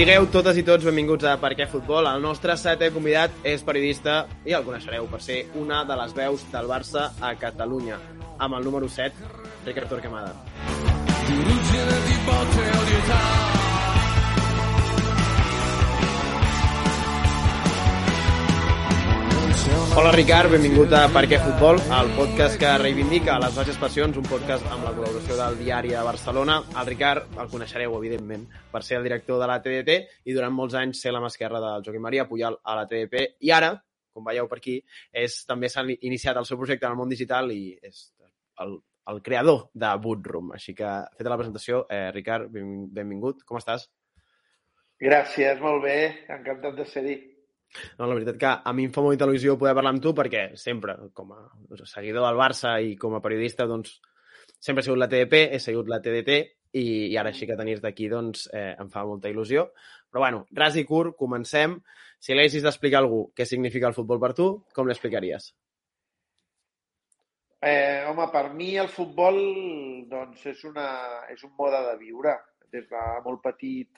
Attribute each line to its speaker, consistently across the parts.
Speaker 1: Sigueu totes i tots benvinguts a Per què Futbol. El nostre setè convidat és periodista i el coneixereu per ser una de les veus del Barça a Catalunya. Amb el número 7, Ricard Torquemada. Hola Ricard, benvingut a Per què Futbol, el podcast que reivindica les baixes passions, un podcast amb la col·laboració del Diari de Barcelona. El Ricard el coneixereu, evidentment, per ser el director de la TDT i durant molts anys ser la mà esquerra del Joaquim Maria Pujal a la TDP. I ara, com veieu per aquí, és, també s'ha iniciat el seu projecte en el món digital i és el, el creador de Bootroom. Així que, feta la presentació, eh, Ricard, ben, benvingut. Com estàs?
Speaker 2: Gràcies, molt bé. Encantat de ser-hi.
Speaker 1: No, la veritat que a mi em fa molta il·lusió poder parlar amb tu perquè sempre, com a seguidor del Barça i com a periodista, doncs, sempre he sigut la TDP, he sigut la TDT i, i ara així que tenir-te aquí doncs, eh, em fa molta il·lusió. Però bueno, ras i curt, comencem. Si l'haguessis d'explicar a algú què significa el futbol per tu, com l'explicaries?
Speaker 2: Eh, home, per mi el futbol doncs, és, una, és un mode de viure. Des de molt petit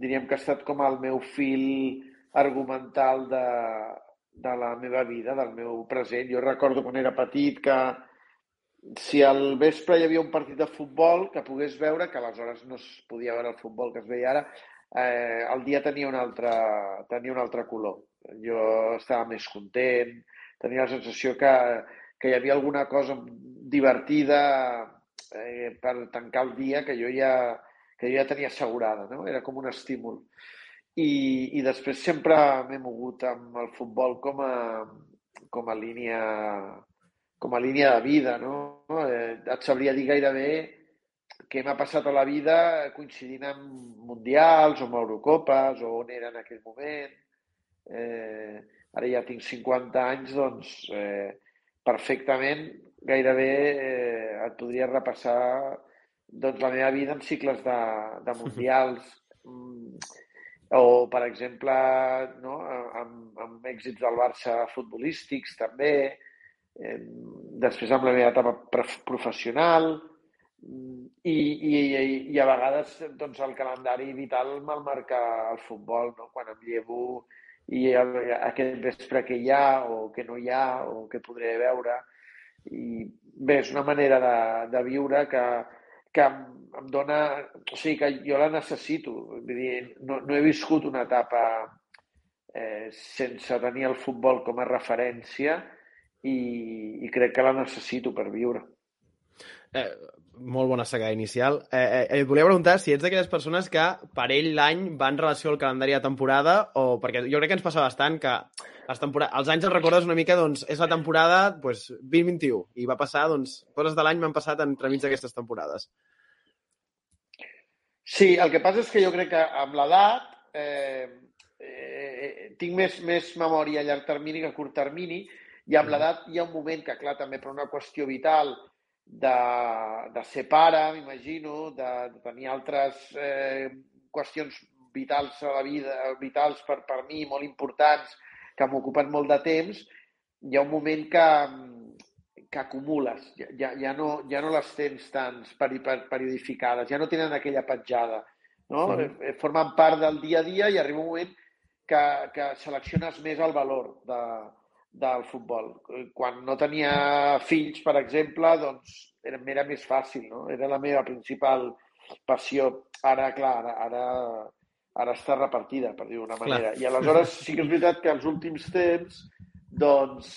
Speaker 2: diríem que ha estat com el meu fil argumental de, de la meva vida, del meu present. Jo recordo quan era petit que si al vespre hi havia un partit de futbol que pogués veure, que aleshores no es podia veure el futbol que es veia ara, eh, el dia tenia un, altre, tenia un altre color. Jo estava més content, tenia la sensació que, que hi havia alguna cosa divertida eh, per tancar el dia que jo ja, que jo ja tenia assegurada. No? Era com un estímul. I, i després sempre m'he mogut amb el futbol com a, com a línia com a línia de vida, no? Eh, et sabria dir gairebé què m'ha passat a la vida coincidint amb mundials o amb Eurocopes o on era en aquell moment. Eh, ara ja tinc 50 anys, doncs eh, perfectament gairebé eh, et podria repassar doncs, la meva vida en cicles de, de mundials. O, per exemple, no, amb, amb èxits del Barça futbolístics també, després amb la meva etapa professional i, i, i a vegades doncs, el calendari vital me'l marca el futbol, no? quan em llevo i el, aquest vespre que hi ha o que no hi ha o que podré veure. I bé, és una manera de, de viure que, que em, em dona... O sigui, que jo la necessito. Vull dir, no, no he viscut una etapa eh, sense tenir el futbol com a referència i, i crec que la necessito per viure.
Speaker 1: Eh, molt bona saga inicial. Eh, eh, et volia preguntar si ets d'aquelles persones que per ell l'any va en relació al calendari de temporada o perquè jo crec que ens passa bastant que les temporades, els anys els recordes una mica, doncs, és la temporada doncs, 2021 i va passar, doncs, coses de l'any m'han passat entremig d'aquestes temporades.
Speaker 2: Sí, el que passa és que jo crec que amb l'edat eh, eh, tinc més, més memòria a llarg termini que a curt termini i amb l'edat hi ha un moment que, clar, també per una qüestió vital de, de ser pare, m'imagino, de, de tenir altres eh, qüestions vitals a la vida, vitals per, per mi, molt importants, que m'ocupen molt de temps, hi ha un moment que, que acumules, ja, ja, no, ja no les tens tan peri, per, periodificades, ja no tenen aquella petjada, no? Sí. Formen part del dia a dia i arriba un moment que, que selecciones més el valor de, del futbol. Quan no tenia fills, per exemple, doncs era, era més fàcil, no? Era la meva principal passió. Ara, clar, ara, ara, ara està repartida, per dir-ho d'una manera. Clar. I aleshores sí que és veritat que els últims temps, doncs,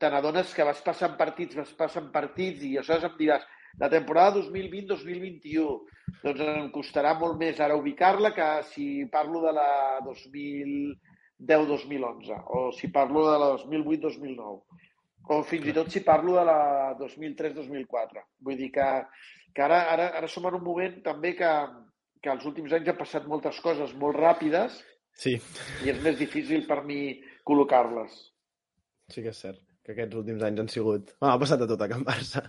Speaker 2: te n'adones que vas passant partits, vas passant partits i aleshores em diràs la temporada 2020-2021 doncs em costarà molt més ara ubicar-la que si parlo de la 2010-2011 o si parlo de la 2008-2009 o fins i tot si parlo de la 2003-2004. Vull dir que, que ara, ara, ara som en un moment també que, que els últims anys han passat moltes coses molt ràpides
Speaker 1: sí.
Speaker 2: i és més difícil per mi col·locar-les.
Speaker 1: Sí que és cert que aquests últims anys han sigut... Bueno, ha passat a tot a Can Barça.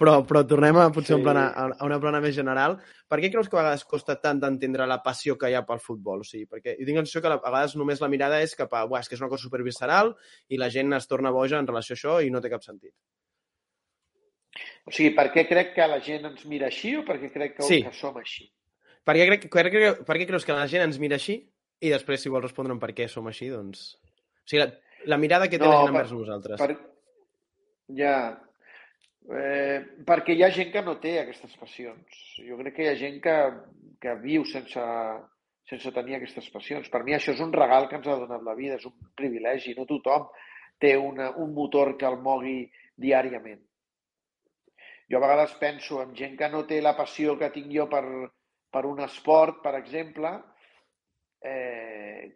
Speaker 1: Però, però tornem a potser sí. un plana, a una plana més general. Per què creus que a vegades costa tant d'entendre la passió que hi ha pel futbol? O sigui, perquè jo tinc sensació que a vegades només la mirada és cap a... Buah, és que és una cosa supervisceral i la gent es torna boja en relació a això i no té cap sentit.
Speaker 2: O sigui, per què crec que la gent ens mira així o per què crec que, sí. que som així?
Speaker 1: Per què, crec, per, què, per què creus que la gent ens mira així? I després, si vols respondre per què som així, doncs... O sigui, la, la mirada que té no, la gent envers nosaltres. Per,
Speaker 2: ja, eh, perquè hi ha gent que no té aquestes passions. Jo crec que hi ha gent que, que viu sense, sense tenir aquestes passions. Per mi això és un regal que ens ha donat la vida, és un privilegi. No tothom té una, un motor que el mogui diàriament. Jo a vegades penso en gent que no té la passió que tinc jo per, per un esport, per exemple, eh,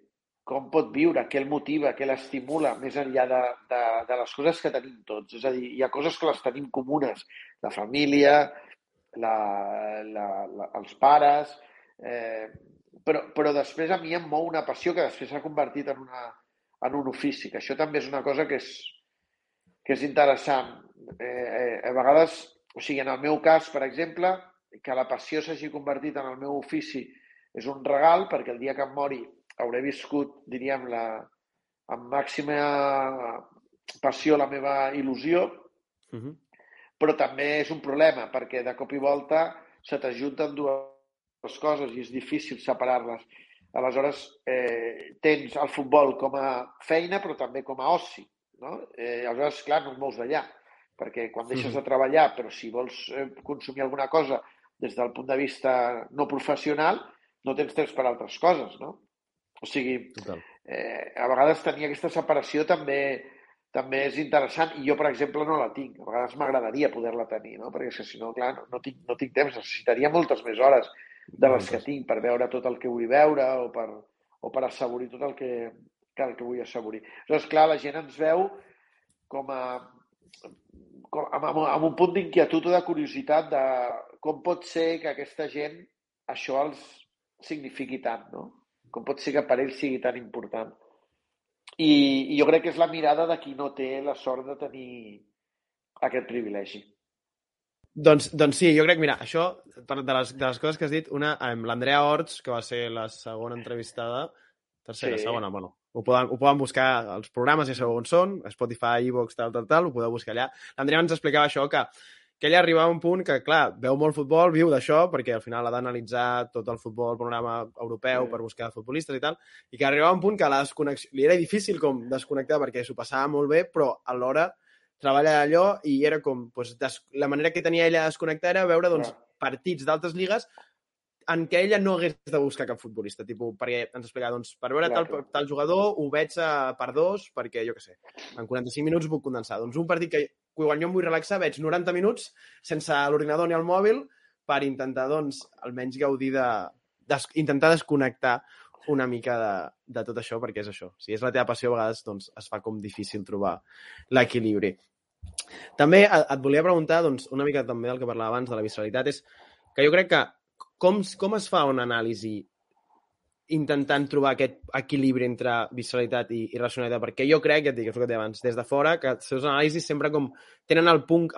Speaker 2: com pot viure, què el motiva, què l'estimula, més enllà de, de, de les coses que tenim tots. És a dir, hi ha coses que les tenim comunes, la família, la, la, la, els pares, eh, però, però després a mi em mou una passió que després s'ha convertit en, una, en un ofici, que això també és una cosa que és, que és interessant. Eh, eh, a vegades o sigui, en el meu cas, per exemple, que la passió s'hagi convertit en el meu ofici és un regal perquè el dia que em mori hauré viscut, diríem, la, amb màxima passió la meva il·lusió, uh -huh. però també és un problema perquè de cop i volta se t'ajunten dues coses i és difícil separar-les. Aleshores, eh, tens el futbol com a feina però també com a oci. No? Eh, aleshores, clar, no et mous d'allà perquè quan deixes de treballar, però si vols eh, consumir alguna cosa des del punt de vista no professional, no tens temps per altres coses, no? O sigui, eh, a vegades tenir aquesta separació també també és interessant i jo, per exemple, no la tinc. A vegades m'agradaria poder-la tenir, no? perquè si no, clar, no, no, tinc, no tinc temps. Necessitaria moltes més hores de les que tinc per veure tot el que vull veure o per, o per assaborir tot el que, que, el que vull assaborir. Llavors, clar, la gent ens veu com a amb, amb, amb un punt d'inquietud o de curiositat de com pot ser que aquesta gent això els signifiqui tant, no? Com pot ser que per ells sigui tan important. I, I jo crec que és la mirada de qui no té la sort de tenir aquest privilegi.
Speaker 1: Doncs, doncs sí, jo crec, mira, això, de les, de les coses que has dit, una, amb l'Andrea Horts, que va ser la segona entrevistada, tercera, sí. segona, bueno, ho poden, ho poden buscar als programes, ja sabeu on són, Spotify, iVoox, tal, tal, tal, ho podeu buscar allà. L'Andrea ens explicava això, que, que ella arribava a un punt que, clar, veu molt futbol, viu d'això, perquè al final ha d'analitzar tot el futbol, el programa europeu, per buscar futbolistes i tal, i que arribava a un punt que la desconnexió... li era difícil com desconnectar perquè s'ho passava molt bé, però alhora treballa allò i era com... Doncs, des... la manera que tenia ella de desconnectar era veure doncs, partits d'altres lligues en què ella no hagués de buscar cap futbolista, tipus, perquè ens explicava, doncs, per veure clar, tal, tal jugador ho veig a, per dos, perquè, jo què sé, en 45 minuts puc condensar. Doncs un partit que, quan jo em vull relaxar, veig 90 minuts sense l'ordinador ni el mòbil per intentar, doncs, almenys gaudir de... Des, intentar desconnectar una mica de, de tot això, perquè és això. Si és la teva passió, a vegades doncs, es fa com difícil trobar l'equilibri. També et, volia preguntar, doncs, una mica també del que parlava abans de la visceralitat, és que jo crec que com, com es fa una anàlisi intentant trobar aquest equilibri entre visceralitat i, i racionalitat? Perquè jo crec, ja et dic, és el que et abans, des de fora, que els seus anàlisis sempre com tenen el punt,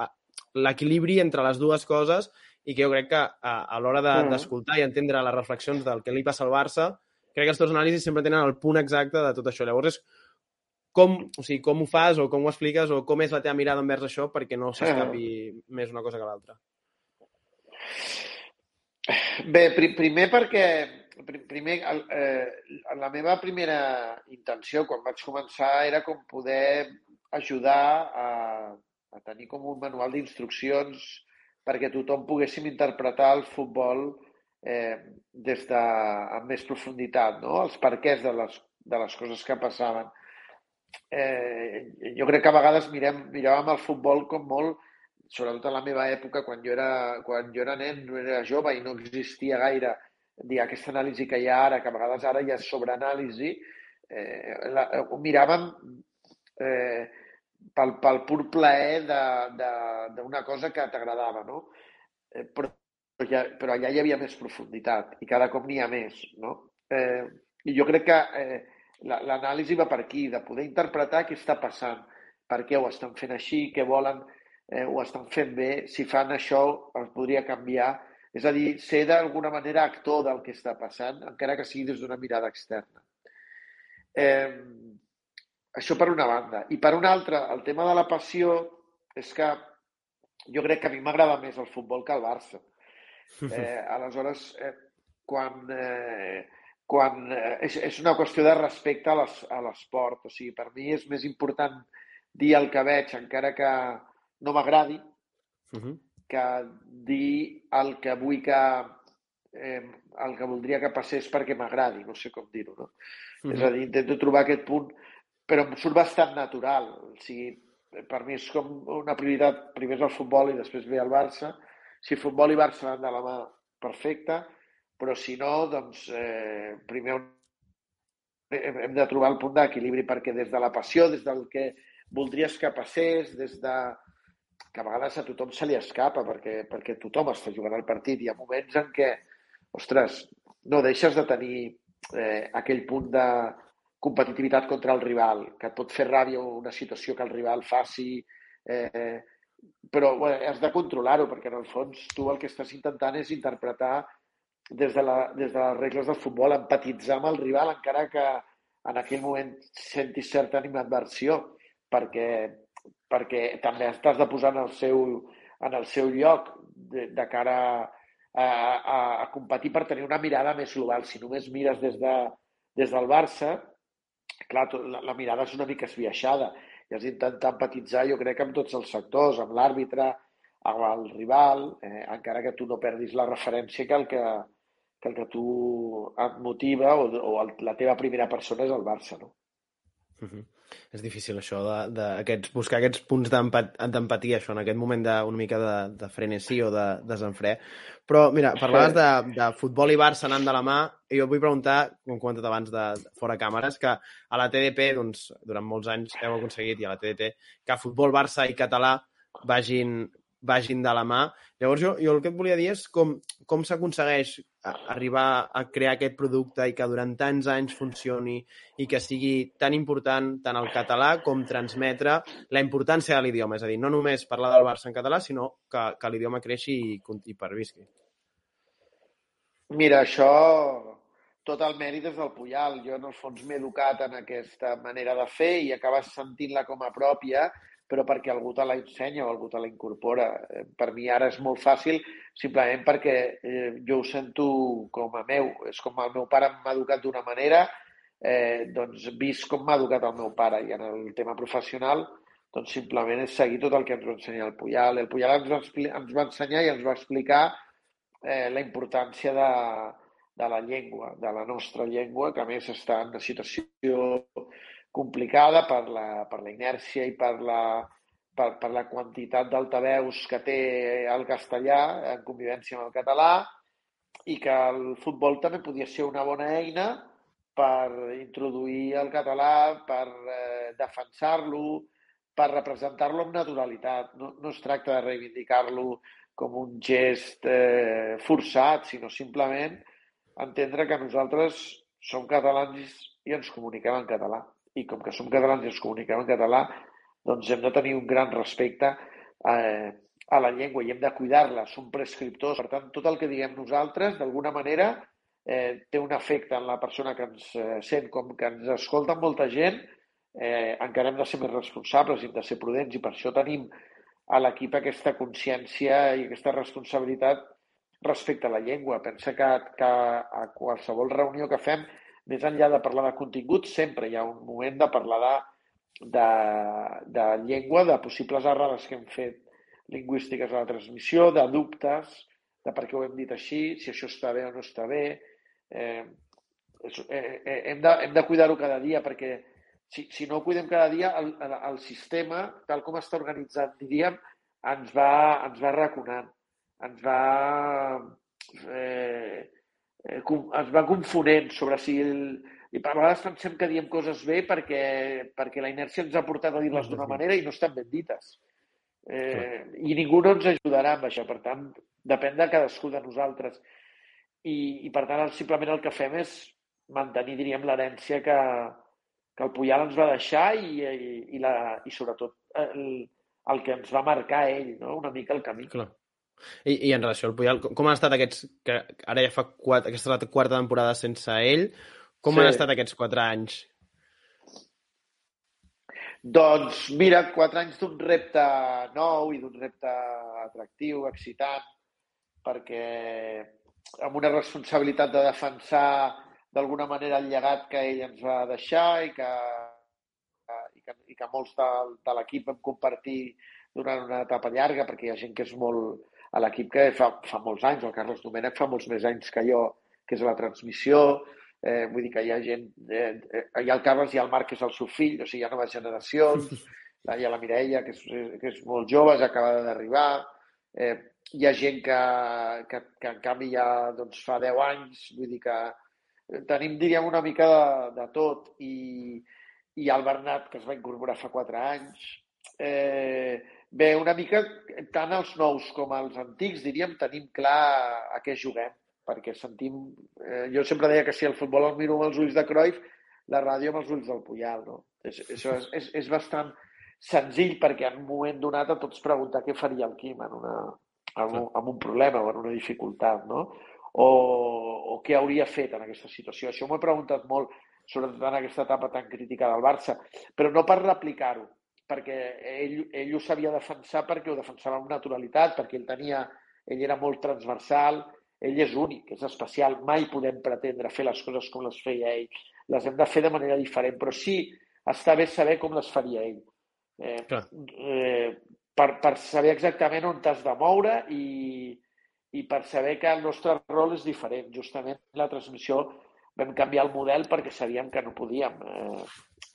Speaker 1: l'equilibri entre les dues coses i que jo crec que a, a l'hora d'escoltar de, mm. i entendre les reflexions del que li passa al Barça, crec que els teus anàlisis sempre tenen el punt exacte de tot això. Llavors, és com, o sigui, com ho fas o com ho expliques o com és la teva mirada envers això perquè no s'escapi mm. més una cosa que l'altra?
Speaker 2: Bé, pr primer perquè primer, eh, la meva primera intenció quan vaig començar era com poder ajudar a, a tenir com un manual d'instruccions perquè tothom poguéssim interpretar el futbol eh, des de, amb més profunditat, no? els perquès de les, de les coses que passaven. Eh, jo crec que a vegades mirem, miràvem el futbol com molt sobretot a la meva època, quan jo era, quan jo era nen, no era jove i no existia gaire dir, aquesta anàlisi que hi ha ara, que a vegades ara hi ha sobreanàlisi, eh, la, ho miràvem eh, pel, pel pur plaer d'una cosa que t'agradava, no? Eh, però, ja, però allà hi havia més profunditat i cada cop n'hi ha més, no? Eh, I jo crec que eh, l'anàlisi va per aquí, de poder interpretar què està passant, per què ho estan fent així, què volen, eh, ho estan fent bé, si fan això es podria canviar. És a dir, ser d'alguna manera actor del que està passant, encara que sigui des d'una mirada externa. Eh, això per una banda. I per una altra, el tema de la passió és que jo crec que a mi m'agrada més el futbol que el Barça. Eh, aleshores, eh, quan, eh, quan eh, és, és una qüestió de respecte a l'esport. O sigui, per mi és més important dir el que veig, encara que no m'agradi, uh -huh. Que dir el que vull que eh, el que voldria que passés perquè m'agradi, no sé com dir-ho, no? Uh -huh. És a dir, intento trobar aquest punt, però em surt bastant natural. O sigui, per mi és com una prioritat, primer és el futbol i després ve el Barça. Si futbol i Barça van de la mà, perfecte, però si no, doncs eh, primer hem de trobar el punt d'equilibri perquè des de la passió, des del que voldries que passés, des de que a vegades a tothom se li escapa perquè, perquè tothom està jugant al partit. Hi ha moments en què, ostres, no deixes de tenir eh, aquell punt de competitivitat contra el rival, que et pot fer ràbia una situació que el rival faci, eh, però bé, has de controlar-ho, perquè en el fons tu el que estàs intentant és interpretar des de, la, des de les regles del futbol, empatitzar amb el rival, encara que en aquell moment sentis certa animadversió perquè, perquè també estàs de posar en el seu, en el seu lloc de, de cara a, a, a competir per tenir una mirada més global. Si només mires des, de, des del Barça, clar, la, la mirada és una mica esbiaixada i has d'intentar empatitzar, jo crec, amb tots els sectors, amb l'àrbitre, amb el rival, eh, encara que tu no perdis la referència que el que, que, el que tu et motiva o, o el, la teva primera persona és el Barça, no?
Speaker 1: Uh -huh és difícil això de, de aquests, buscar aquests punts d'empatia, això, en aquest moment d'una mica de, de frenesí o de desenfre. Però, mira, parlaves de, de futbol i Barça anant de la mà, i jo vull preguntar, com he comentat abans de, de fora càmeres, que a la TDP, doncs, durant molts anys heu aconseguit, i a la TDT, que futbol, Barça i català vagin, vagin de la mà. Llavors, jo, jo el que et volia dir és com, com s'aconsegueix arribar a crear aquest producte i que durant tants anys funcioni i que sigui tan important tant el català com transmetre la importància de l'idioma. És a dir, no només parlar del Barça en català, sinó que, que l'idioma creixi i, i pervisqui.
Speaker 2: Mira, això tot el mèrit és del Puyal. Jo, en el fons, m'he educat en aquesta manera de fer i acabes sentint-la com a pròpia però perquè algú te la ensenya o algú te la incorpora. Eh, per mi ara és molt fàcil simplement perquè eh, jo ho sento com a meu. És com el meu pare m'ha educat d'una manera, eh, doncs vist com m'ha educat el meu pare. I en el tema professional, doncs simplement és seguir tot el que ens va ensenyar el Puyal. El Puyal ens va, ens va ensenyar i ens va explicar eh, la importància de, de la llengua, de la nostra llengua, que a més està en una situació complicada per la, per la inèrcia i per la, per, per la quantitat d'altaveus que té el castellà en convivència amb el català i que el futbol també podia ser una bona eina per introduir el català, per eh, defensar-lo, per representar-lo amb naturalitat. No, no es tracta de reivindicar-lo com un gest eh, forçat, sinó simplement entendre que nosaltres som catalans i ens comuniquem en català i com que som catalans i ens comuniquem en català, doncs hem de tenir un gran respecte eh, a la llengua i hem de cuidar-la, som prescriptors. Per tant, tot el que diguem nosaltres, d'alguna manera, eh, té un efecte en la persona que ens eh, sent, com que ens escolta molta gent, eh, encara hem de ser més responsables hem de ser prudents i per això tenim a l'equip aquesta consciència i aquesta responsabilitat respecte a la llengua. Pensa que, que a qualsevol reunió que fem més enllà de parlar de contingut, sempre hi ha un moment de parlar de, de, de llengua, de possibles errades que hem fet lingüístiques a la transmissió, de dubtes, de per què ho hem dit així, si això està bé o no està bé. Eh, eh, eh, hem de, hem de cuidar-ho cada dia perquè si, si no ho cuidem cada dia, el, el, el sistema, tal com està organitzat, diríem, ens va, ens va raconant, ens va eh, eh, es va confonent sobre si... El, I a vegades pensem que diem coses bé perquè, perquè la inèrcia ens ha portat a dir-les d'una manera i no estan ben dites. Eh, I ningú no ens ajudarà amb això. Per tant, depèn de cadascú de nosaltres. I, i per tant, simplement el que fem és mantenir, diríem, l'herència que, que el Puyal ens va deixar i, i, i, la, i sobretot el, el que ens va marcar ell, no? una mica el camí.
Speaker 1: Clar. I, I en relació al Puyol, com, han estat aquests... que ara ja fa quatre, aquesta la quarta temporada sense ell. Com sí. han estat aquests quatre anys?
Speaker 2: Doncs mira, quatre anys d'un repte nou i d'un repte atractiu, excitant, perquè amb una responsabilitat de defensar d'alguna manera el llegat que ell ens va deixar i que, i que, i que molts de, de l'equip vam compartir durant una etapa llarga, perquè hi ha gent que és molt... a l'equip que fa, fa molts anys, el Carles Domènec fa molts més anys que jo, que és la transmissió, eh, vull dir que hi ha gent... Eh, eh, hi ha el Carles i el Marc, que és el seu fill, o sigui, hi ha noves generacions, hi ha la Mireia, que és, que és molt jove, és acabada d'arribar, eh, hi ha gent que, que, que en canvi ja doncs, fa 10 anys, vull dir que tenim, diríem, una mica de, de tot. I, i el Bernat, que es va incorporar fa 4 anys, eh, bé, una mica tant els nous com els antics, diríem, tenim clar a què juguem, perquè sentim... Eh, jo sempre deia que si el futbol el miro amb els ulls de Cruyff, la ràdio amb els ulls del Puyal, no? És, això és, és, és bastant senzill perquè en un moment donat a tots preguntar què faria el Quim en, una, en, un, en un problema o en una dificultat, no? O, o què hauria fet en aquesta situació. Això m'ho he preguntat molt, sobretot en aquesta etapa tan crítica del Barça, però no per replicar-ho, perquè ell, ell ho sabia defensar perquè ho defensava amb naturalitat, perquè ell tenia, ell era molt transversal, ell és únic, és especial, mai podem pretendre fer les coses com les feia ell, les hem de fer de manera diferent, però sí està bé saber com les faria ell. Eh, eh, per, per saber exactament on t'has de moure i, i per saber que el nostre rol és diferent. Justament la transmissió vam canviar el model perquè sabíem que no podíem eh,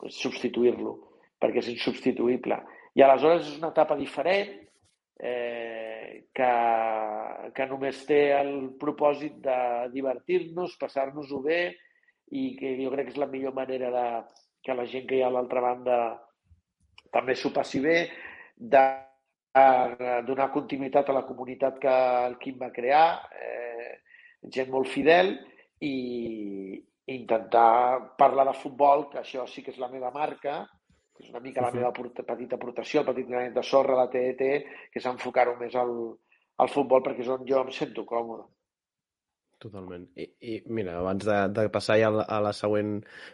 Speaker 2: substituir-lo, perquè és insubstituïble. I aleshores és una etapa diferent eh, que, que només té el propòsit de divertir-nos, passar-nos-ho bé i que jo crec que és la millor manera de que la gent que hi ha a l'altra banda també s'ho passi bé, de donar continuïtat a la comunitat que el Quim va crear, eh, gent molt fidel, i intentar parlar de futbol, que això sí que és la meva marca, que és una mica la meva petita aportació, el petit granet de sorra, la TET, que és enfocar-ho més al, al futbol perquè és on jo em sento còmode.
Speaker 1: Totalment. I, i mira, abans de, de passar ja a la, a la següent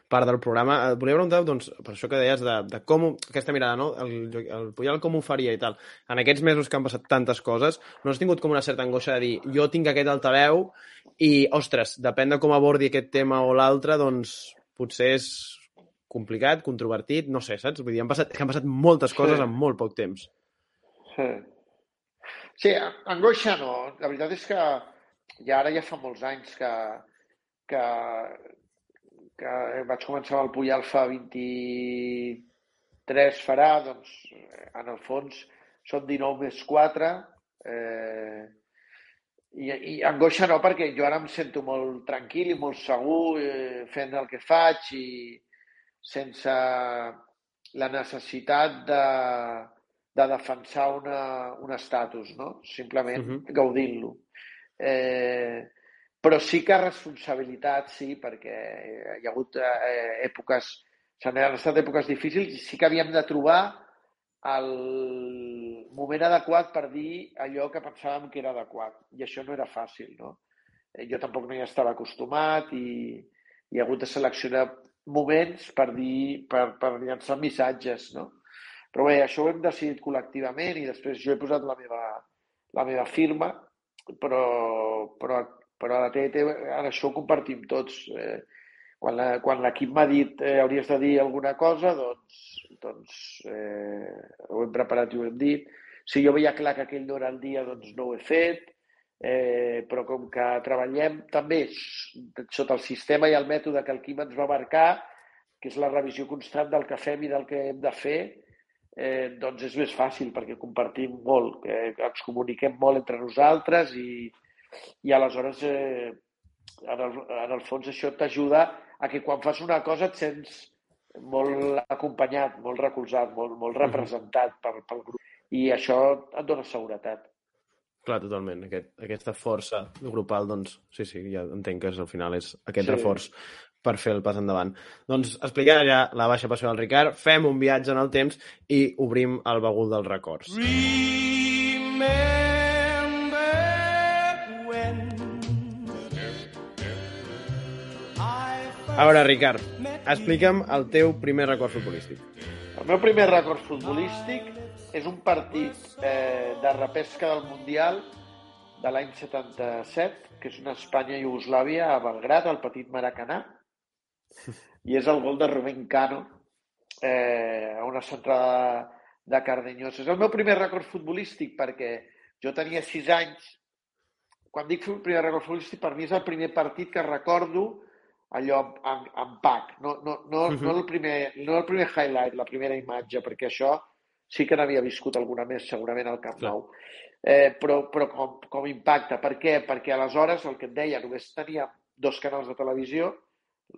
Speaker 1: part del programa, et volia preguntar, doncs, per això que deies de, de com, aquesta mirada, no? El, el Puyol com ho faria i tal. En aquests mesos que han passat tantes coses, no has tingut com una certa angoixa de dir, jo tinc aquest altaveu i, ostres, depèn de com abordi aquest tema o l'altre, doncs potser és complicat, controvertit, no sé, saps? Vull dir, han passat, han passat moltes coses sí. en molt poc temps.
Speaker 2: Sí. Sí, angoixa no. La veritat és que i ara ja fa molts anys que, que, que vaig començar el Puyal fa 23 farà, doncs en el fons són 19 més 4 eh, i, i angoixa no, perquè jo ara em sento molt tranquil i molt segur eh, fent el que faig i sense la necessitat de, de defensar una, un estatus, no? Simplement uh -huh. gaudint-lo. Eh, però sí que responsabilitat, sí, perquè hi ha hagut eh, èpoques, s'han estat èpoques difícils i sí que havíem de trobar el moment adequat per dir allò que pensàvem que era adequat. I això no era fàcil, no? Eh, jo tampoc no hi estava acostumat i, i ha hagut de seleccionar moments per dir, per, per llançar missatges, no? Però bé, això ho hem decidit col·lectivament i després jo he posat la meva, la meva firma però, però, però a la TET ara això ho compartim tots. Eh, quan l'equip m'ha dit eh, hauries de dir alguna cosa, doncs, doncs eh, ho hem preparat i ho hem dit. Si jo veia clar que aquell no era el dia, doncs no ho he fet, eh, però com que treballem també sota el sistema i el mètode que el Quim ens va marcar, que és la revisió constant del que fem i del que hem de fer, eh, doncs és més fàcil perquè compartim molt, que ens comuniquem molt entre nosaltres i, i aleshores eh, en, el, en el fons això t'ajuda a que quan fas una cosa et sents molt acompanyat, molt recolzat, molt, molt representat pel, pel grup i això et dona seguretat.
Speaker 1: Clar, totalment. Aquest, aquesta força grupal, doncs, sí, sí, ja entenc que és, al final és aquest sí. reforç per fer el pas endavant. Doncs explicada ja la baixa passió del Ricard, fem un viatge en el temps i obrim el bagul dels records. A veure, Ricard, explica'm el teu primer record futbolístic.
Speaker 2: El meu primer record futbolístic és un partit eh, de repesca del Mundial de l'any 77, que és una Espanya-Iugoslàvia a Belgrat, al petit Maracanà, i és el gol de Rubén Cano eh, una centrada de Cardenyós. És el meu primer record futbolístic perquè jo tenia sis anys. Quan dic primer record futbolístic, per mi és el primer partit que recordo allò en, en, pack, no, no, no, no, el primer, no el primer highlight, la primera imatge, perquè això sí que n'havia viscut alguna més segurament al Camp Nou. Eh, però però com, com impacta. Per què? Perquè aleshores, el que et deia, només teníem dos canals de televisió,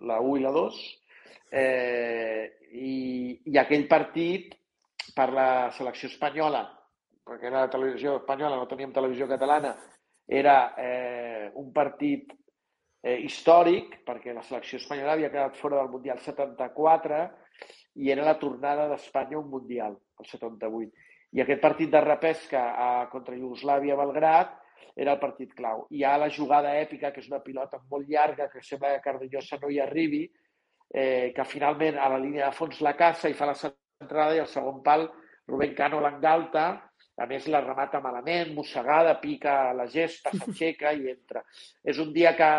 Speaker 2: la 1 i la 2, eh, i, i aquell partit per la selecció espanyola, perquè era la televisió espanyola, no teníem televisió catalana, era eh, un partit eh, històric, perquè la selecció espanyola havia quedat fora del Mundial 74 i era la tornada d'Espanya a un Mundial, el 78. I aquest partit de repesca a, contra Iugoslàvia a Belgrat era el partit clau. Hi ha la jugada èpica, que és una pilota molt llarga, que sembla que Cardellosa no hi arribi, eh, que finalment a la línia de fons la caça i fa la centrada i el segon pal Rubén Cano l'engalta, a més la remata malament, mossegada, pica la gespa, s'aixeca i entra. És un dia que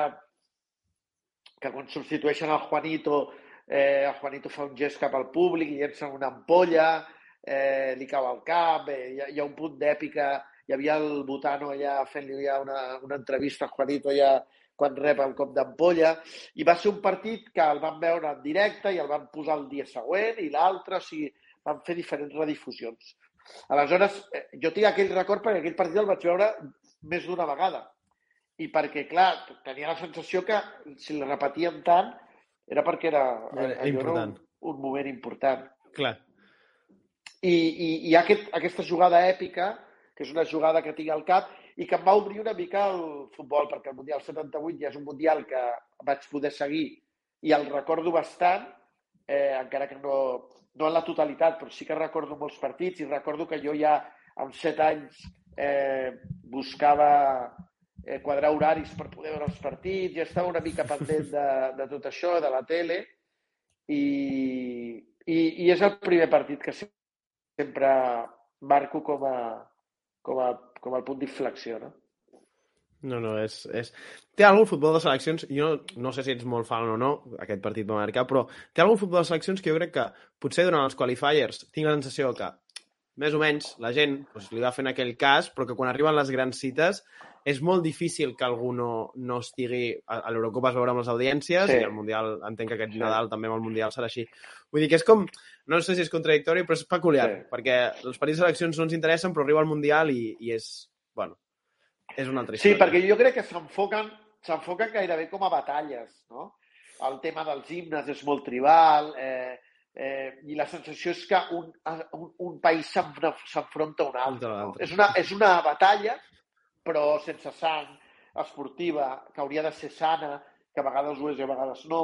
Speaker 2: que quan substitueixen el Juanito, eh, el Juanito fa un gest cap al públic, llença una ampolla, eh, li cau al cap, eh, hi, ha, hi ha un punt d'èpica, hi havia el Butano allà fent-li una, una entrevista a Juanito ja quan rep el cop d'ampolla, i va ser un partit que el van veure en directe i el van posar el dia següent i l'altre, o sigui, van fer diferents redifusions. Aleshores, eh, jo tinc aquell record perquè aquell partit el vaig veure més d'una vegada i perquè, clar, tenia la sensació que si la repetíem tant era perquè era,
Speaker 1: era, era un,
Speaker 2: un moment important.
Speaker 1: Clar.
Speaker 2: I, i, i aquest, aquesta jugada èpica, que és una jugada que tinc al cap, i que em va obrir una mica el futbol, perquè el Mundial 78 ja és un Mundial que vaig poder seguir i el recordo bastant, eh, encara que no, no en la totalitat, però sí que recordo molts partits i recordo que jo ja amb set anys eh, buscava eh, quadrar horaris per poder veure els partits, ja estava una mica pendent de, de tot això, de la tele, i, i, i és el primer partit que sempre marco com a, com a, com a punt d'inflexió, no?
Speaker 1: No, no, és, és... Té algun futbol de seleccions, jo no, sé si ets molt fan o no, aquest partit va marcar, però té algun futbol de seleccions que jo crec que potser durant els qualifiers tinc la sensació que més o menys la gent doncs, li va fent aquell cas, però que quan arriben les grans cites és molt difícil que algú no, no estigui... A, a l'Eurocopa es veure amb les audiències sí. i al Mundial entenc que aquest sí. Nadal també amb el Mundial serà així. Vull dir que és com... No sé si és contradictori, però és peculiar, sí. perquè els partits de seleccions no ens interessen, però arriba al Mundial i, i és... Bueno, és una altra història.
Speaker 2: Sí, perquè jo crec que s'enfoquen s'enfoquen gairebé com a batalles, no? El tema dels himnes és molt tribal, eh, eh, i la sensació és que un, un, un país s'enfronta a un altre. No? És, una, és una batalla però sense sang, esportiva, que hauria de ser sana, que a vegades ho és i a vegades no,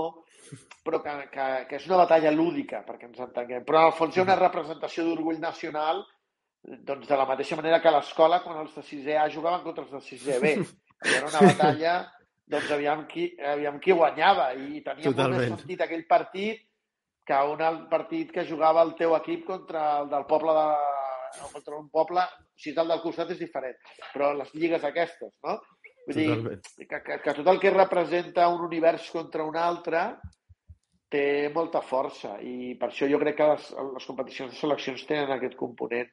Speaker 2: però que, que, que és una batalla lúdica, perquè ens entenguem. Però en el fons hi ha una representació d'orgull nacional doncs de la mateixa manera que a l'escola, quan els de 6è A jugaven contra els de 6è B. Era una batalla, doncs aviam qui, aviam qui guanyava i tenia Totalment. molt més sentit aquell partit que un partit que jugava el teu equip contra el del poble de, contra un poble, si és el del costat és diferent, però les lligues aquestes, no? Vull dir, que, que, que tot el que representa un univers contra un altre té molta força i per això jo crec que les, les competicions de seleccions tenen aquest component.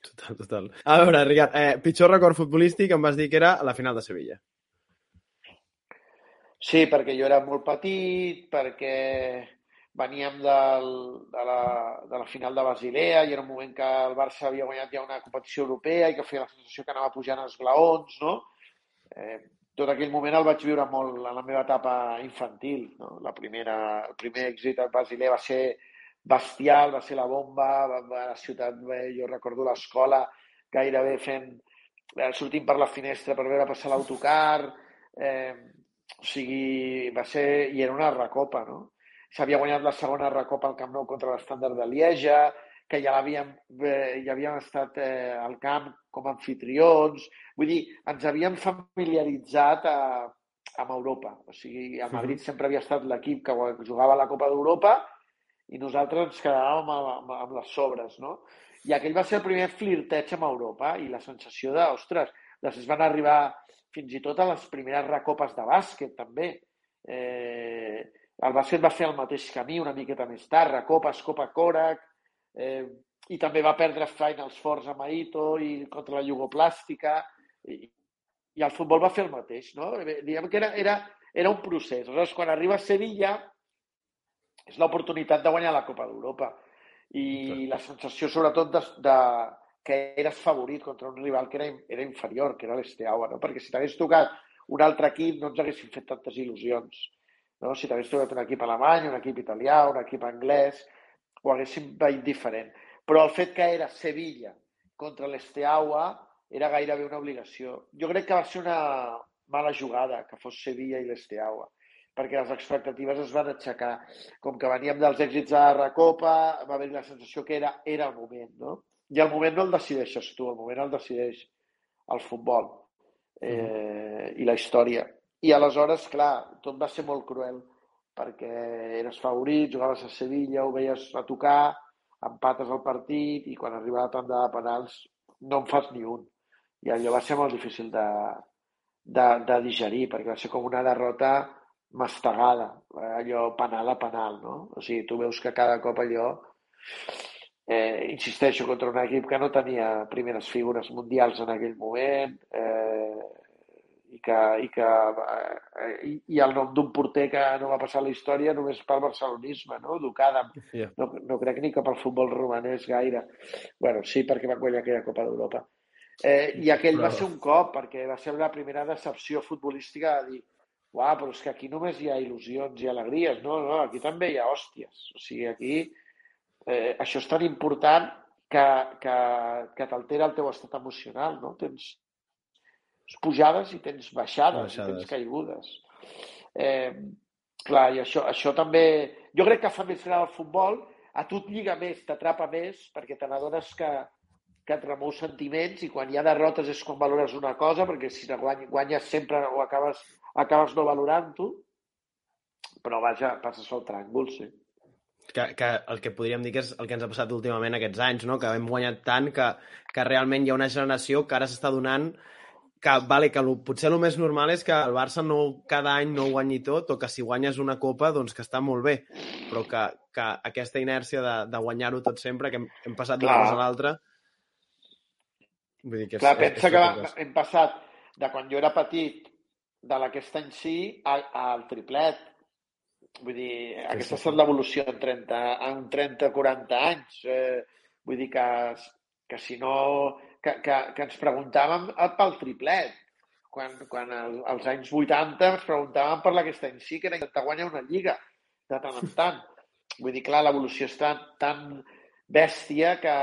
Speaker 1: Total, total. A veure, Ricard, eh, pitjor record futbolístic em vas dir que era la final de Sevilla.
Speaker 2: Sí, perquè jo era molt petit, perquè veníem del, de, la, de la final de Basilea i era un moment que el Barça havia guanyat ja una competició europea i que feia la sensació que anava pujant els glaons, no? Eh, tot aquell moment el vaig viure molt en la meva etapa infantil. No? La primera, el primer èxit a Basilea va ser bestial, va ser la bomba, va, va, la ciutat, bé, jo recordo l'escola gairebé fent, eh, sortint per la finestra per veure passar l'autocar, eh, o sigui, va ser, i era una recopa, no? S'havia guanyat la segona recopa al Camp Nou contra l'Estàndard de Lieja, que ja l'havíem eh, ja havíem estat eh, al camp com a anfitrions. Vull dir, ens havíem familiaritzat a, amb Europa. O sigui, a Madrid sempre havia estat l'equip que jugava la Copa d'Europa i nosaltres ens quedàvem amb, amb, amb les sobres, no? I aquell va ser el primer flirteig amb Europa i la sensació de, ostres, Després van arribar fins i tot a les primeres recopes de bàsquet, també. Eh, el bàsquet va fer el mateix camí una miqueta més tard, recopes, Copa Korak, eh, i també va perdre Finals Forts a Maito i contra la Jugoplàstica, i, i el futbol va fer el mateix, no? Diguem que era, era, era un procés. Aleshores, quan arriba a Sevilla, és l'oportunitat de guanyar la Copa d'Europa. I la sensació, sobretot, de, de, que eres favorit contra un rival que era, era inferior, que era l'Esteaua, no? Perquè si t'hagués tocat un altre equip no ens haguessin fet tantes il·lusions. No? Si t'hagués tocat un equip alemany, un equip italià, un equip anglès, ho haguéssim veient diferent. Però el fet que era Sevilla contra l'Esteaua era gairebé una obligació. Jo crec que va ser una mala jugada que fos Sevilla i l'Esteaua perquè les expectatives es van aixecar. Com que veníem dels èxits de la Recopa, va haver la sensació que era, era el moment, no? I el moment no el decideixes tu, el moment el decideix el futbol eh, mm. i la història. I aleshores, clar, tot va ser molt cruel, perquè eres favorit, jugaves a Sevilla, ho veies a tocar, empates el partit i quan arriba la tanda de penals no en fas ni un. I allò va ser molt difícil de, de, de digerir, perquè va ser com una derrota mastegada, allò penal a penal, no? O sigui, tu veus que cada cop allò, eh, insisteixo, contra un equip que no tenia primeres figures mundials en aquell moment, eh, i que, i, que eh, i, i el nom d'un porter que no va passar a la història només pel barcelonisme, no? Ducada. Yeah. No, no crec ni que pel futbol romanès gaire. bueno, sí, perquè va guanyar aquella Copa d'Europa. Eh, I aquell Però... va ser un cop, perquè va ser la primera decepció futbolística de dir uah, però és que aquí només hi ha il·lusions i alegries. No, no, aquí també hi ha hòsties. O sigui, aquí eh, això és tan important que, que, que t'altera el teu estat emocional, no? Tens pujades i tens baixades, baixades. i tens caigudes. Eh, clar, i això, això també... Jo crec que fa més gran el futbol, a tu et lliga més, t'atrapa més, perquè te n'adones que, que et remou sentiments i quan hi ha derrotes és quan valores una cosa, perquè si guanyes sempre o acabes acabes no valorant-ho, però vaja, passes el tràngol, sí.
Speaker 1: Que, que el que podríem dir que és el que ens ha passat últimament aquests anys, no? que hem guanyat tant que, que realment hi ha una generació que ara s'està donant que, vale, que lo, potser el més normal és que el Barça no, cada any no guanyi tot o que si guanyes una copa doncs que està molt bé, però que, que aquesta inèrcia de, de guanyar-ho tot sempre, que hem, hem passat d'una cosa a l'altra...
Speaker 2: Vull dir que és, Clar, és, pensa és que hem passat de quan jo era petit de l'aquest any sí al triplet. Vull dir, sí, aquesta ha estat l'evolució en 30, en 30-40 anys. Eh, vull dir que, que si no... Que, que, que ens preguntàvem pel triplet. Quan, quan als anys 80 ens preguntàvem per l'aquest any sí, que era intentar guanyar una lliga de tant en tant. Vull dir, clar, l'evolució tan, tan bèstia que,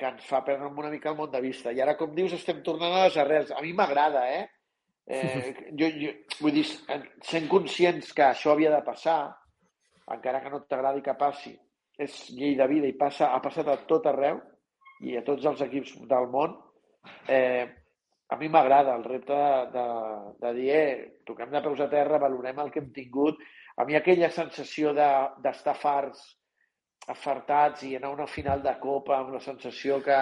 Speaker 2: que ens fa perdre una mica el món de vista. I ara, com dius, estem tornant a les arrels. A mi m'agrada, eh? Eh, jo, jo, vull dir, sent conscients que això havia de passar, encara que no t'agradi que passi, és llei de vida i passa, ha passat a tot arreu i a tots els equips del món, eh, a mi m'agrada el repte de, de, de dir, eh, toquem de peus a terra, valorem el que hem tingut. A mi aquella sensació d'estar de, farts, afartats i anar a una final de Copa amb la sensació que,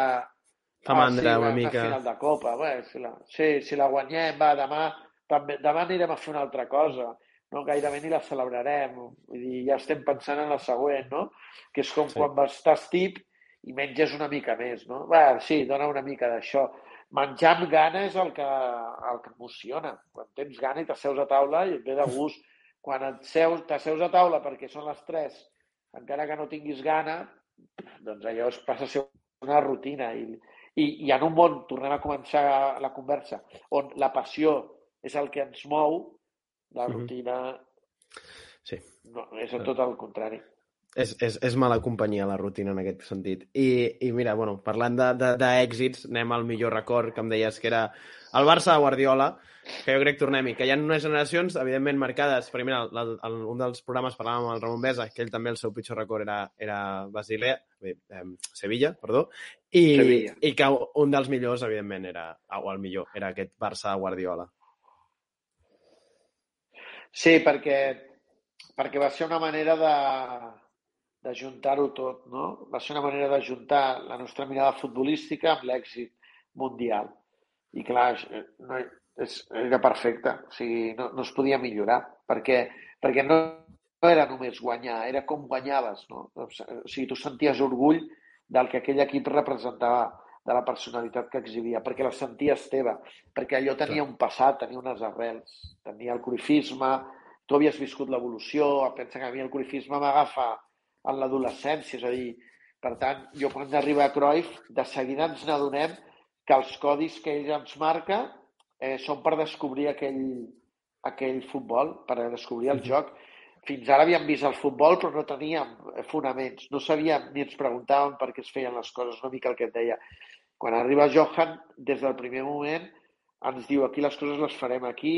Speaker 1: Fa mandra ah, sí, una mica.
Speaker 2: final de Copa, bé, si la, sí, si la guanyem, va, demà, també, demà anirem a fer una altra cosa, no? gairebé ni la celebrarem, vull dir, ja estem pensant en la següent, no? Que és com sí. quan estàs tip i menges una mica més, no? Bé, sí, dona una mica d'això. Menjar amb gana és el que, el que emociona. Quan tens gana i t'asseus a taula i et ve de gust. Quan t'asseus a taula perquè són les 3, encara que no tinguis gana, doncs allò es passa a ser una rutina i, i, I en un món, tornem a començar la conversa, on la passió és el que ens mou, la mhm. rutina mm -hmm. sí. no, és tot el contrari.
Speaker 1: És, és, és mala companyia la rutina en aquest sentit. I, i mira, bueno, parlant d'èxits, anem al millor record, que em deies que era el Barça de Guardiola, que jo crec, tornem-hi, que hi ha unes generacions, evidentment, marcades. Perquè, mira, el, el, un dels programes parlàvem amb el Ramon Besa, que ell també el seu pitjor record era, era Basilea, bé, eh, Sevilla, perdó, i, Sevilla. i que un dels millors, evidentment, era, o el millor, era aquest Barça de Guardiola.
Speaker 2: Sí, perquè, perquè va ser una manera de, de juntar-ho tot, no? Va ser una manera de juntar la nostra mirada futbolística amb l'èxit mundial I clar, no, és, era perfecte, o sigui, no, no es podia millorar, perquè, perquè no, no era només guanyar, era com guanyaves, no? O sigui, tu senties orgull del que aquell equip representava, de la personalitat que exhibia, perquè la senties teva, perquè allò tenia un passat, tenia unes arrels, tenia el corifisme, tu havies viscut l'evolució, pensa que a mi el corifisme m'agafa en l'adolescència, és a dir, per tant, jo quan arriba a Cruyff, de seguida ens n'adonem que els codis que ell ens marca eh, són per descobrir aquell, aquell futbol, per descobrir el joc. Fins ara havíem vist el futbol, però no teníem fonaments. No sabíem ni ens preguntàvem per què es feien les coses, una mica el que et deia. Quan arriba Johan, des del primer moment, ens diu aquí les coses les farem aquí,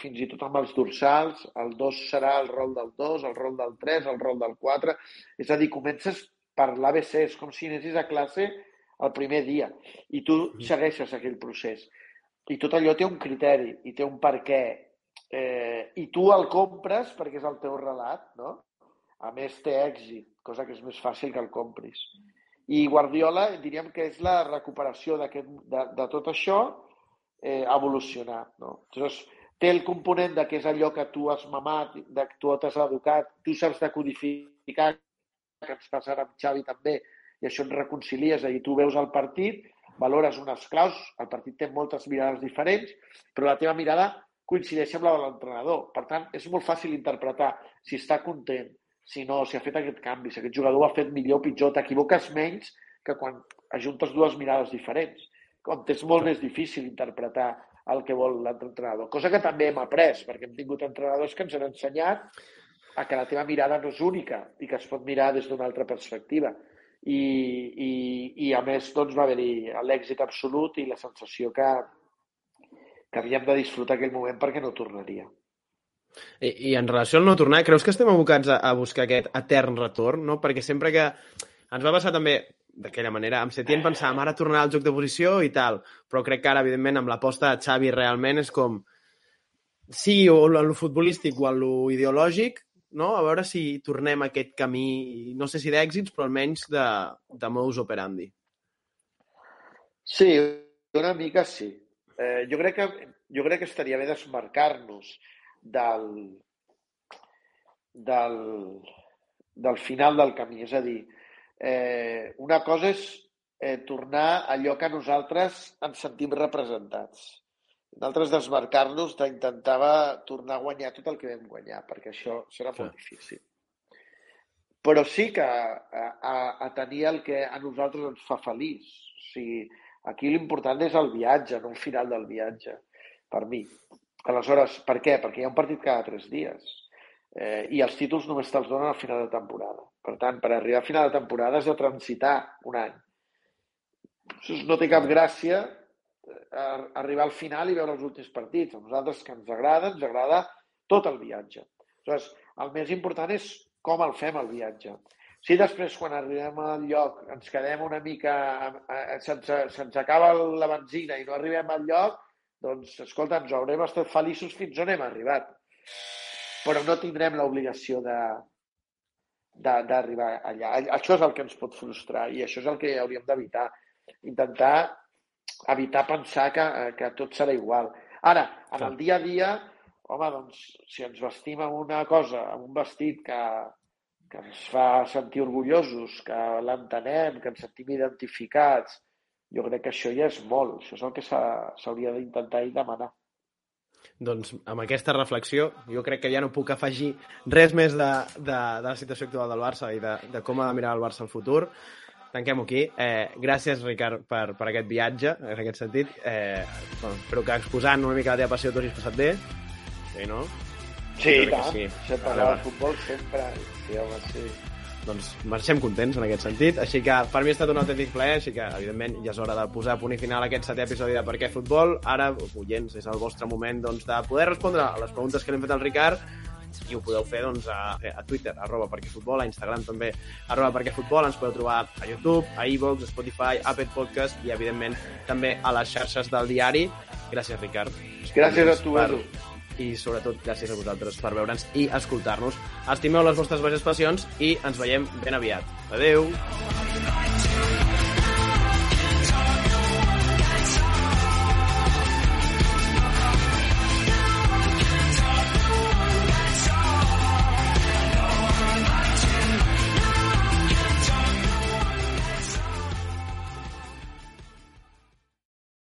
Speaker 2: fins i tot amb els dorsals, el 2 serà el rol del 2, el rol del 3, el rol del 4... És a dir, comences per l'ABC, és com si anessis a classe el primer dia i tu segueixes aquell procés. I tot allò té un criteri i té un per què. Eh, I tu el compres perquè és el teu relat, no? A més, té èxit, cosa que és més fàcil que el compris. I Guardiola diríem que és la recuperació de, de tot això eh, evolucionar. No? Llavors, té el component de que és allò que tu has mamat, de que tu t'has educat, tu saps decodificar, que ens passa ara amb Xavi també, i això et reconcilies, i tu veus el partit, valores unes claus, el partit té moltes mirades diferents, però la teva mirada coincideix amb la de l'entrenador. Per tant, és molt fàcil interpretar si està content, si no, si ha fet aquest canvi, si aquest jugador ho ha fet millor o pitjor, t'equivoques menys que quan ajuntes dues mirades diferents. Com és molt més difícil interpretar el que vol l'entrenador. Cosa que també hem après, perquè hem tingut entrenadors que ens han ensenyat a que la teva mirada no és única i que es pot mirar des d'una altra perspectiva. I, i, i a més doncs, va haver-hi l'èxit absolut i la sensació que, que havíem de disfrutar aquell moment perquè no tornaria.
Speaker 1: I, I en relació al no tornar, creus que estem abocats a, a buscar aquest etern retorn? No? Perquè sempre que... Ens va passar també d'aquella manera. Amb Setién pensàvem ara tornar al joc de posició i tal, però crec que ara, evidentment, amb l'aposta de Xavi realment és com sí, o en lo futbolístic o en lo ideològic, no? a veure si tornem a aquest camí, no sé si d'èxits, però almenys de, de modus operandi.
Speaker 2: Sí, una mica sí. Eh, jo, crec que, jo crec que estaria bé desmarcar-nos del, del, del final del camí. És a dir, eh, una cosa és eh, tornar a allò que nosaltres ens sentim representats. Nosaltres desmarcar-nos d'intentava tornar a guanyar tot el que vam guanyar, perquè això serà molt difícil. Però sí que a, a, a tenir el que a nosaltres ens fa feliç. O sigui, aquí l'important és el viatge, no el final del viatge, per mi. Aleshores, per què? Perquè hi ha un partit cada tres dies eh, i els títols només te'ls donen al final de temporada. Per tant, per arribar a final de temporada has de transitar un any. No té cap gràcia eh, arribar al final i veure els últims partits. A nosaltres que ens agrada, ens agrada tot el viatge. Aleshores, el més important és com el fem, el viatge. Si després, quan arribem al lloc, ens quedem una mica... Eh, se'ns se acaba la benzina i no arribem al lloc, doncs, escolta, ens haurem estat feliços fins on hem arribat. Però no tindrem l'obligació de d'arribar allà. Això és el que ens pot frustrar i això és el que hauríem d'evitar. Intentar evitar pensar que, que tot serà igual. Ara, en el dia a dia, home, doncs, si ens vestim amb una cosa, amb un vestit que, que ens fa sentir orgullosos, que l'entenem, que ens sentim identificats, jo crec que això ja és molt. Això és el que s'hauria d'intentar i demanar.
Speaker 1: Doncs amb aquesta reflexió jo crec que ja no puc afegir res més de, de, de la situació actual del Barça i de, de com ha de mirar el Barça al futur. Tanquem-ho aquí. Eh, gràcies, Ricard, per, per aquest viatge, en aquest sentit. Eh, bueno, espero que exposant una mica la teva passió t'ho hagis passat bé. Sí, no?
Speaker 2: Sí, i tant. Sí. Sempre vale, de futbol, sempre. Sí, home, sí
Speaker 1: doncs marxem contents en aquest sentit. Així que per mi ha estat un autèntic plaer, així que evidentment ja és hora de posar a punt i final aquest setè episodi de Per què Futbol. Ara, oients, és el vostre moment doncs, de poder respondre a les preguntes que li hem fet al Ricard i ho podeu fer doncs, a, a Twitter, arroba perquè futbol, a Instagram també, arroba perquè futbol, ens podeu trobar a YouTube, a iVoox, a Spotify, a Apple Podcast i, evidentment, també a les xarxes del diari. Gràcies, Ricard.
Speaker 2: Gràcies a tu, per, Edu
Speaker 1: i sobretot gràcies a vosaltres per veure'ns i escoltar-nos. Estimeu les vostres passions i ens veiem ben aviat. Adeu!